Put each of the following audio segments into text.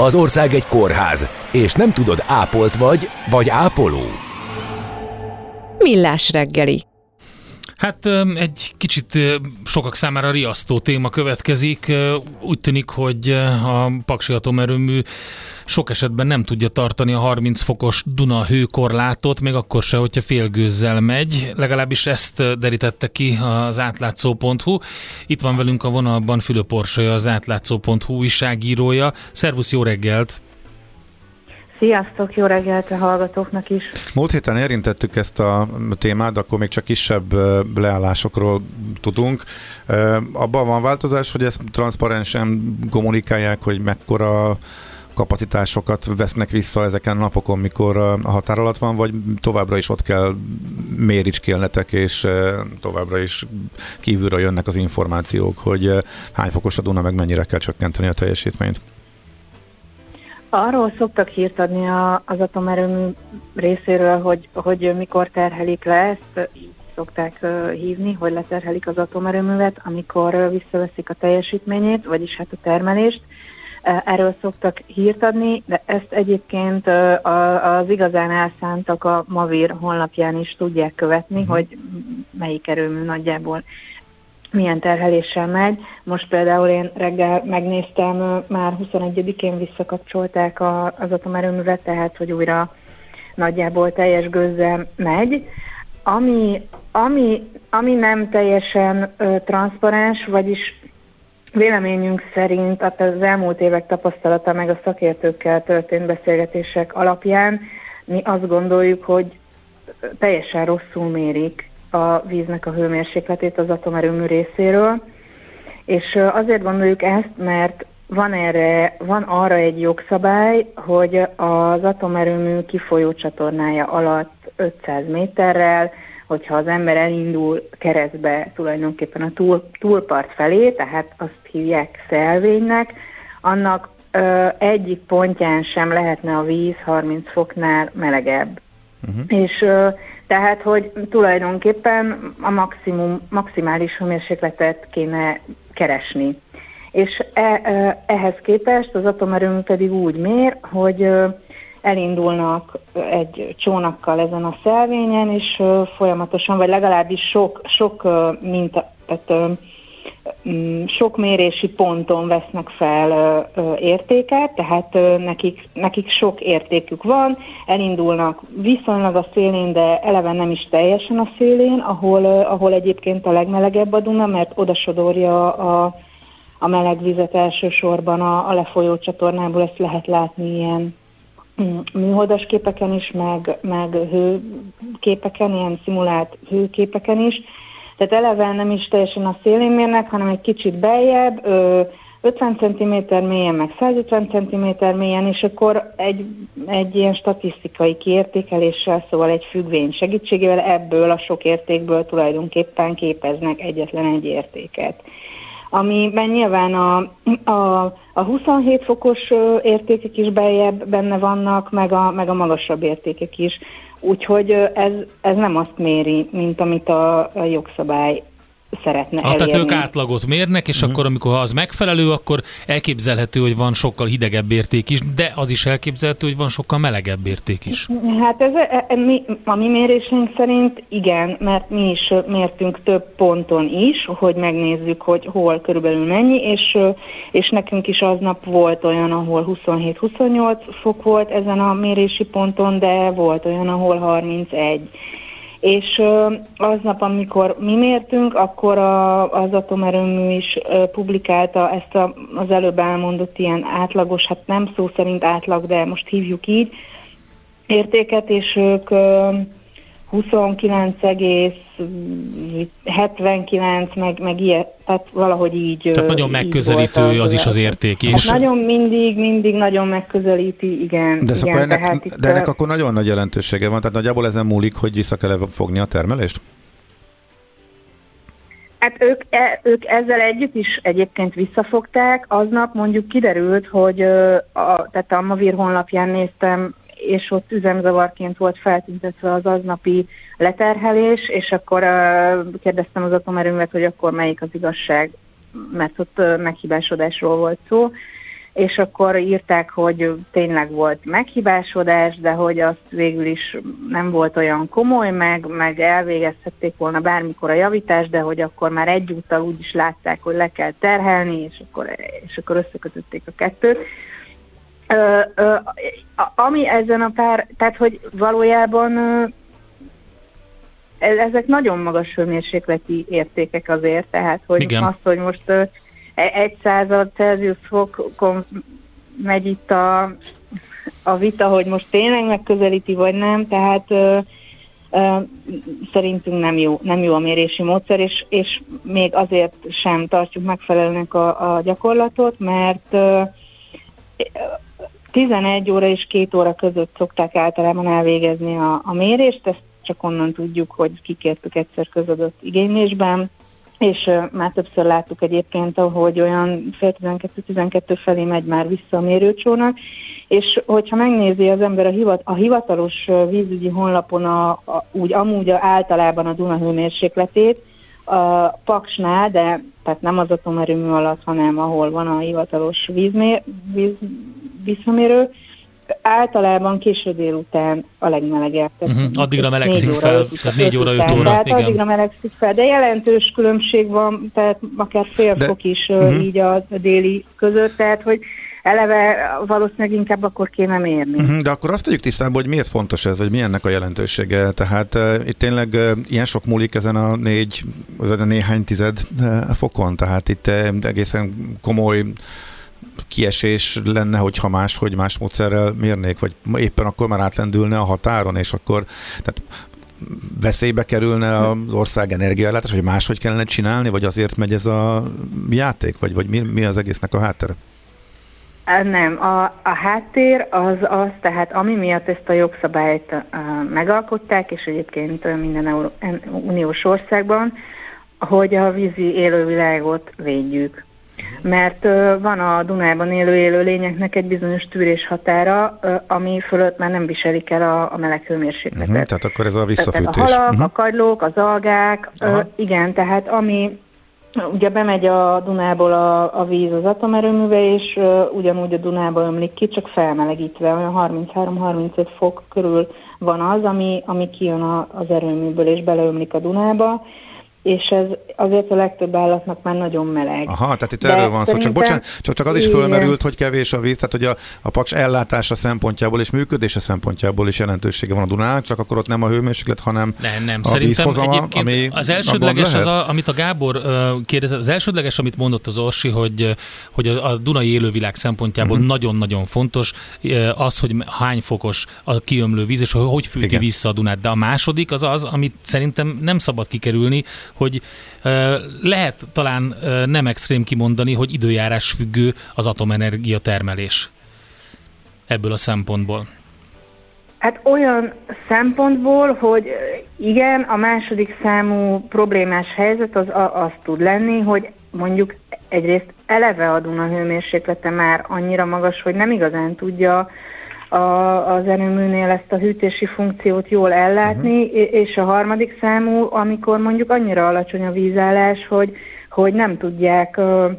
Az ország egy kórház, és nem tudod, ápolt vagy, vagy ápoló. Millás reggeli. Hát egy kicsit sokak számára riasztó téma következik. Úgy tűnik, hogy a Paksi atomerőmű sok esetben nem tudja tartani a 30 fokos Duna hőkorlátot, még akkor se, hogyha félgőzzel megy. Legalábbis ezt derítette ki az átlátszó.hu. Itt van velünk a vonalban Fülöp Orsolya, az átlátszó.hu újságírója. Szervusz, jó reggelt! Sziasztok, jó reggelt a hallgatóknak is. Múlt héten érintettük ezt a témát, akkor még csak kisebb leállásokról tudunk. Abban van változás, hogy ezt transzparensen kommunikálják, hogy mekkora kapacitásokat vesznek vissza ezeken a napokon, mikor a határ alatt van, vagy továbbra is ott kell méricskélnetek, és továbbra is kívülről jönnek az információk, hogy hány fokos a Duna, meg mennyire kell csökkenteni a teljesítményt? Arról szoktak hírt adni a, az atomerőmű részéről, hogy, hogy mikor terhelik le, ezt így szokták hívni, hogy leterhelik az atomerőművet, amikor visszaveszik a teljesítményét, vagyis hát a termelést. Erről szoktak hírt adni, de ezt egyébként uh, az igazán elszántak a Mavir honlapján is tudják követni, uh-huh. hogy melyik erőmű nagyjából milyen terheléssel megy. Most például én reggel megnéztem, már 21-én visszakapcsolták az atomerőművet, tehát hogy újra nagyjából teljes gőzzel megy. Ami, ami, ami nem teljesen ö, transzparens, vagyis véleményünk szerint az elmúlt évek tapasztalata meg a szakértőkkel történt beszélgetések alapján mi azt gondoljuk, hogy teljesen rosszul mérik a víznek a hőmérsékletét az atomerőmű részéről, és azért gondoljuk ezt, mert van, erre, van arra egy jogszabály, hogy az atomerőmű kifolyó csatornája alatt 500 méterrel, hogyha az ember elindul keresztbe tulajdonképpen a túl, túlpart felé, tehát azt hívják szelvénynek, annak ö, egyik pontján sem lehetne a víz 30 foknál melegebb. Uh-huh. És ö, tehát, hogy tulajdonképpen a maximum, maximális hőmérsékletet kéne keresni. És e, ehhez képest az atomerőmű pedig úgy mér, hogy elindulnak egy csónakkal ezen a szelvényen, és folyamatosan, vagy legalábbis sok, sok minta, tehát sok mérési ponton vesznek fel értéket, tehát nekik, nekik sok értékük van, elindulnak viszonylag a szélén, de eleve nem is teljesen a szélén, ahol, ahol egyébként a legmelegebb a Duna, mert oda sodorja a, a meleg vizet elsősorban a, a lefolyó csatornából, ezt lehet látni ilyen mm, műholdas képeken is, meg, meg hőképeken, ilyen szimulált hőképeken is, tehát eleve nem is teljesen a szélén mérnek, hanem egy kicsit beljebb, 50 cm mélyen, meg 150 cm mélyen, és akkor egy, egy ilyen statisztikai kiértékeléssel, szóval egy függvény segítségével ebből a sok értékből tulajdonképpen képeznek egyetlen egy értéket. Amiben nyilván a, a, a 27 fokos értékek is beljebb benne vannak, meg a, meg a magasabb értékek is. Úgyhogy ez, ez nem azt méri, mint amit a, a jogszabály szeretne ah, elérni. Tehát ők átlagot mérnek, és uh-huh. akkor, amikor ha az megfelelő, akkor elképzelhető, hogy van sokkal hidegebb érték is, de az is elképzelhető, hogy van sokkal melegebb érték is. Hát ez, e, e, mi, a mi mérésünk szerint igen, mert mi is mértünk több ponton is, hogy megnézzük, hogy hol körülbelül mennyi, és, és nekünk is aznap volt olyan, ahol 27-28 fok volt ezen a mérési ponton, de volt olyan, ahol 31 és aznap, amikor mi mértünk, akkor az atomerőmű is publikálta ezt a, az előbb elmondott ilyen átlagos, hát nem szó szerint átlag, de most hívjuk így, értéket, és ők 29,79, meg, meg ilyet, tehát valahogy így. Tehát nagyon megközelítő az, az is az érték is. Hát nagyon mindig, mindig nagyon megközelíti, igen. De, igen, ennek, tehát itt, de ennek akkor nagyon nagy jelentősége van, tehát nagyjából ezen múlik, hogy vissza kell fogni a termelést? Hát ők, e, ők ezzel együtt is egyébként visszafogták. Aznap mondjuk kiderült, hogy a, tehát a Mavir honlapján néztem, és ott üzemzavarként volt feltüntetve az aznapi leterhelés, és akkor kérdeztem az atomerőművet, hogy akkor melyik az igazság, mert ott meghibásodásról volt szó, és akkor írták, hogy tényleg volt meghibásodás, de hogy azt végül is nem volt olyan komoly, meg, meg elvégezhették volna bármikor a javítás, de hogy akkor már egyúttal úgy is látták, hogy le kell terhelni, és akkor, és akkor összekötötték a kettőt. Ö, ö, ami ezen a pár, tehát hogy valójában ö, ezek nagyon magas hőmérsékleti értékek azért, tehát hogy Igen. azt, hogy most E, egy század Celsius fokon megy itt a, a vita, hogy most tényleg megközelíti, vagy nem, tehát ö, ö, szerintünk nem jó, nem jó a mérési módszer, és, és még azért sem tartjuk megfelelőnek a, a gyakorlatot, mert ö, 11 óra és 2 óra között szokták általában elvégezni a, a mérést, ezt csak onnan tudjuk, hogy kikértük egyszer közödött igénylésben, és már többször láttuk egyébként, hogy olyan fél 12-12 felé megy már vissza a mérőcsónak, és hogyha megnézi az ember a, hivat, a hivatalos vízügyi honlapon a, a, úgy amúgy általában a Duna hőmérsékletét, a Paksnál, de tehát nem az atomerőmű alatt, hanem ahol van a hivatalos vízmér, víz, visszamérő, általában késő délután a legmelegebb. Uh-huh. Addigra melegszik fel, tehát négy óra, öt óra. Tehát igen. addigra melegszik fel, de jelentős különbség van, tehát akár fél de, fok is uh-huh. így a, a déli között, tehát hogy eleve valószínűleg inkább akkor kéne mérni. Uh-huh, de akkor azt tegyük tisztába, hogy miért fontos ez, vagy mi ennek a jelentősége. Tehát uh, itt tényleg uh, ilyen sok múlik ezen a négy, ezen a néhány tized uh, fokon, tehát itt uh, egészen komoly kiesés lenne, hogyha más, hogy más módszerrel mérnék, vagy éppen akkor már átlendülne a határon, és akkor tehát veszélybe kerülne az ország energiállátás, vagy máshogy kellene csinálni, vagy azért megy ez a játék, vagy, vagy mi, mi az egésznek a háttere? Nem, a, a háttér az az, tehát ami miatt ezt a jogszabályt uh, megalkották, és egyébként minden Euró- uniós országban, hogy a vízi élővilágot védjük mert van a Dunában élő élőlényeknek egy bizonyos tűrés határa, ami fölött már nem viselik el a, a meleg hőmérsékletet. Uh-huh, tehát akkor ez a visszafűtés. Tehát a halak, uh-huh. a kagylók, az algák, uh, igen, tehát ami ugye bemegy a Dunából a, a víz az atomerőműve, és uh, ugyanúgy a Dunába ömlik ki, csak felmelegítve, olyan 33-35 fok körül van az, ami, ami kijön a, az erőműből és beleömlik a Dunába, és ez azért a legtöbb állatnak már nagyon meleg. Aha, tehát itt De erről van szó. Csak bocsánat, csak, csak az is fölmerült, hogy kevés a víz, tehát hogy a, a paks ellátása szempontjából és működése szempontjából is jelentősége van a Dunának, csak akkor ott nem a hőmérséklet, hanem nem, nem. a Szerintem vízhozama, egyébként ami az elsődleges az, a, amit a Gábor uh, kérdezett, az elsődleges, amit mondott az Orsi, hogy, hogy a, a Dunai élővilág szempontjából uh-huh. nagyon-nagyon fontos uh, az, hogy hány fokos a kiömlő víz, és hogy, hogy fűti Igen. vissza a Dunát. De a második az az, amit szerintem nem szabad kikerülni, hogy lehet talán nem extrém kimondani, hogy időjárás függő az atomenergia termelés ebből a szempontból. Hát olyan szempontból, hogy igen, a második számú problémás helyzet az, az tud lenni, hogy mondjuk egyrészt eleve a Duna hőmérséklete már annyira magas, hogy nem igazán tudja a, az erőműnél ezt a hűtési funkciót jól ellátni, uh-huh. és a harmadik számú, amikor mondjuk annyira alacsony a vízállás, hogy, hogy nem tudják uh,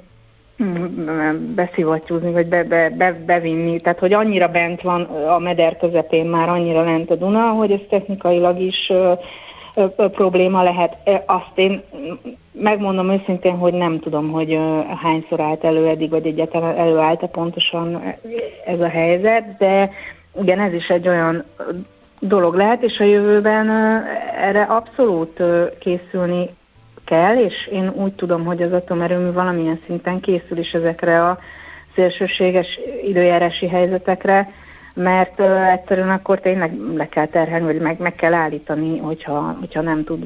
beszivattyúzni, vagy be, be, be, bevinni, tehát hogy annyira bent van a meder közepén már annyira lent a Duna, hogy ez technikailag is uh, probléma lehet. Azt én megmondom őszintén, hogy nem tudom, hogy hányszor állt elő eddig, vagy egyáltalán előállt pontosan ez a helyzet, de igen, ez is egy olyan dolog lehet, és a jövőben erre abszolút készülni kell, és én úgy tudom, hogy az atomerőmű valamilyen szinten készül is ezekre a szélsőséges időjárási helyzetekre, mert uh, egyszerűen akkor tényleg le kell terhelni, vagy meg, meg kell állítani, hogyha, hogyha nem tud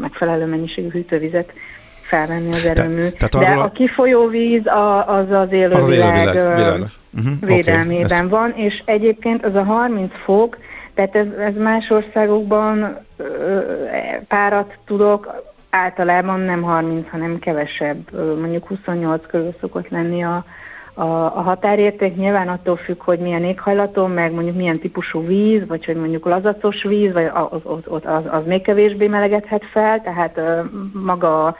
megfelelő mennyiségű hűtővizet felvenni az erőmű. Te, De arról... a kifolyó víz a, az az élővilág, az uh-huh. védelmében okay. van, és egyébként az a 30 fok, tehát ez, ez más országokban párat tudok, általában nem 30, hanem kevesebb, mondjuk 28 körül szokott lenni a, a, a határérték nyilván attól függ, hogy milyen éghajlaton, meg mondjuk milyen típusú víz, vagy hogy mondjuk lazacos víz, vagy az, az, az, az még kevésbé melegedhet fel, tehát maga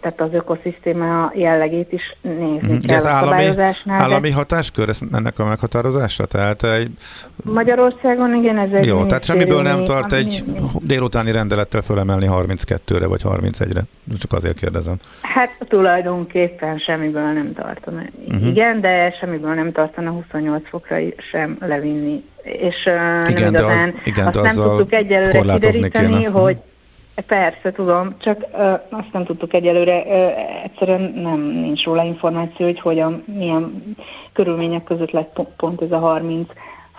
tehát az ökoszisztéma jellegét is nézni De ez állami, állami hatáskör ez, ennek a meghatározása? Tehát egy... Magyarországon igen, ez egy Jó, tehát semmiből nem tart egy délutáni rendelettel fölemelni 32-re vagy 31-re. Csak azért kérdezem. Hát tulajdonképpen semmiből nem tartana. Uh-huh. Igen, de semmiből nem tartana 28 fokra sem levinni. És uh, igen, nem igazán, de az, igen, azt de nem tudtuk egyelőre kideríteni, kéne. hogy Persze, tudom, csak uh, azt nem tudtuk egyelőre, uh, egyszerűen nem nincs róla információ, hogy hogyan, milyen körülmények között lett pont ez a 30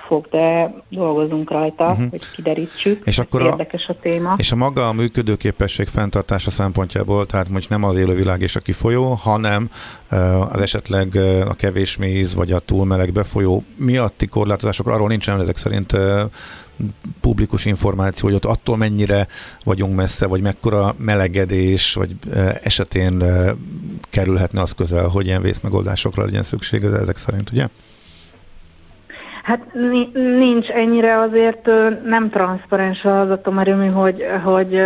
fog, de dolgozunk rajta, uh-huh. hogy kiderítsük. És akkor a, érdekes a téma. És a maga a működőképesség fenntartása szempontjából, tehát most nem az élővilág és a kifolyó, hanem az esetleg a kevés méz vagy a túl meleg befolyó miatti korlátozások, arról nincsen ezek szerint publikus információ, hogy ott attól mennyire vagyunk messze, vagy mekkora melegedés, vagy esetén kerülhetne az közel, hogy ilyen vészmegoldásokra legyen szükség, ezek szerint, ugye? Hát nincs ennyire azért nem transzparens az atomerőmű, hogy, hogy,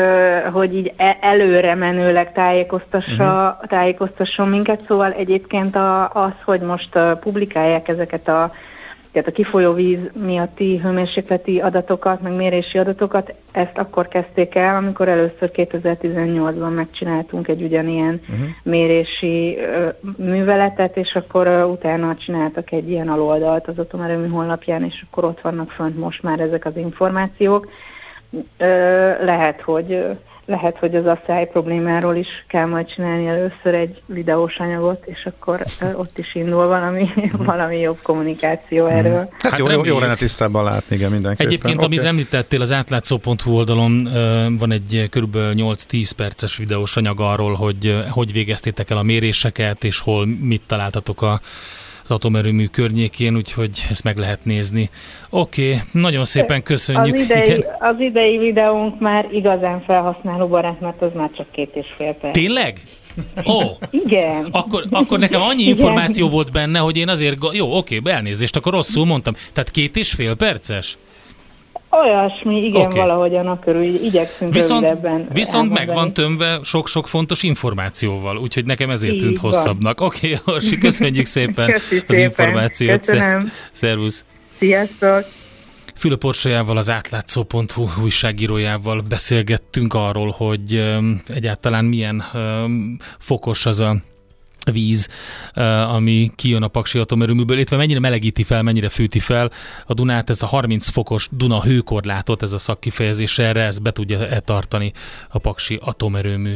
hogy így e, előre menőleg tájékoztassa, uh-huh. tájékoztasson minket, szóval egyébként az, hogy most publikálják ezeket a tehát a kifolyó víz miatti hőmérsékleti adatokat, meg mérési adatokat, ezt akkor kezdték el, amikor először 2018-ban megcsináltunk egy ugyanilyen uh-huh. mérési uh, műveletet, és akkor uh, utána csináltak egy ilyen aloldalt az atomerőmű honlapján, és akkor ott vannak fönt most már ezek az információk. Uh, lehet, hogy lehet, hogy az asszály problémáról is kell majd csinálni először egy videós anyagot, és akkor ott is indul valami, valami jobb kommunikáció mhm. erről. Hát, hát jó, jó, jó lenne tisztában látni, igen, mindenképpen. Egyébként, okay. amit említettél, az átlátszó.hu oldalon van egy kb. 8-10 perces videós anyag arról, hogy hogy végeztétek el a méréseket, és hol mit találtatok a az atomerőmű környékén, úgyhogy ezt meg lehet nézni. Oké, okay, nagyon szépen köszönjük. Az idei, az idei videónk már igazán felhasználóbarát, mert az már csak két és fél perc. Tényleg? Ó, oh. igen. Akkor, akkor nekem annyi igen. információ volt benne, hogy én azért, jó, oké, okay, elnézést, akkor rosszul mondtam. Tehát két és fél perces? Olyasmi, igen, okay. valahogyan a körül, igyekszünk viszont, rövidebben Viszont meg van tömve sok-sok fontos információval, úgyhogy nekem ezért Így tűnt van. hosszabbnak. Oké, okay, Orsi, köszönjük szépen Köszi az szépen. információt. Köszönöm. Szervusz. Sziasztok. Fülöp Orsolyával, az átlátszó.hu újságírójával beszélgettünk arról, hogy egyáltalán milyen fokos az a víz, ami kijön a Paksi atomerőműből, illetve mennyire melegíti fel, mennyire fűti fel a Dunát, ez a 30 fokos Duna hőkorlátot, ez a szakkifejezés erre, ez be tudja-e tartani a Paksi atomerőmű.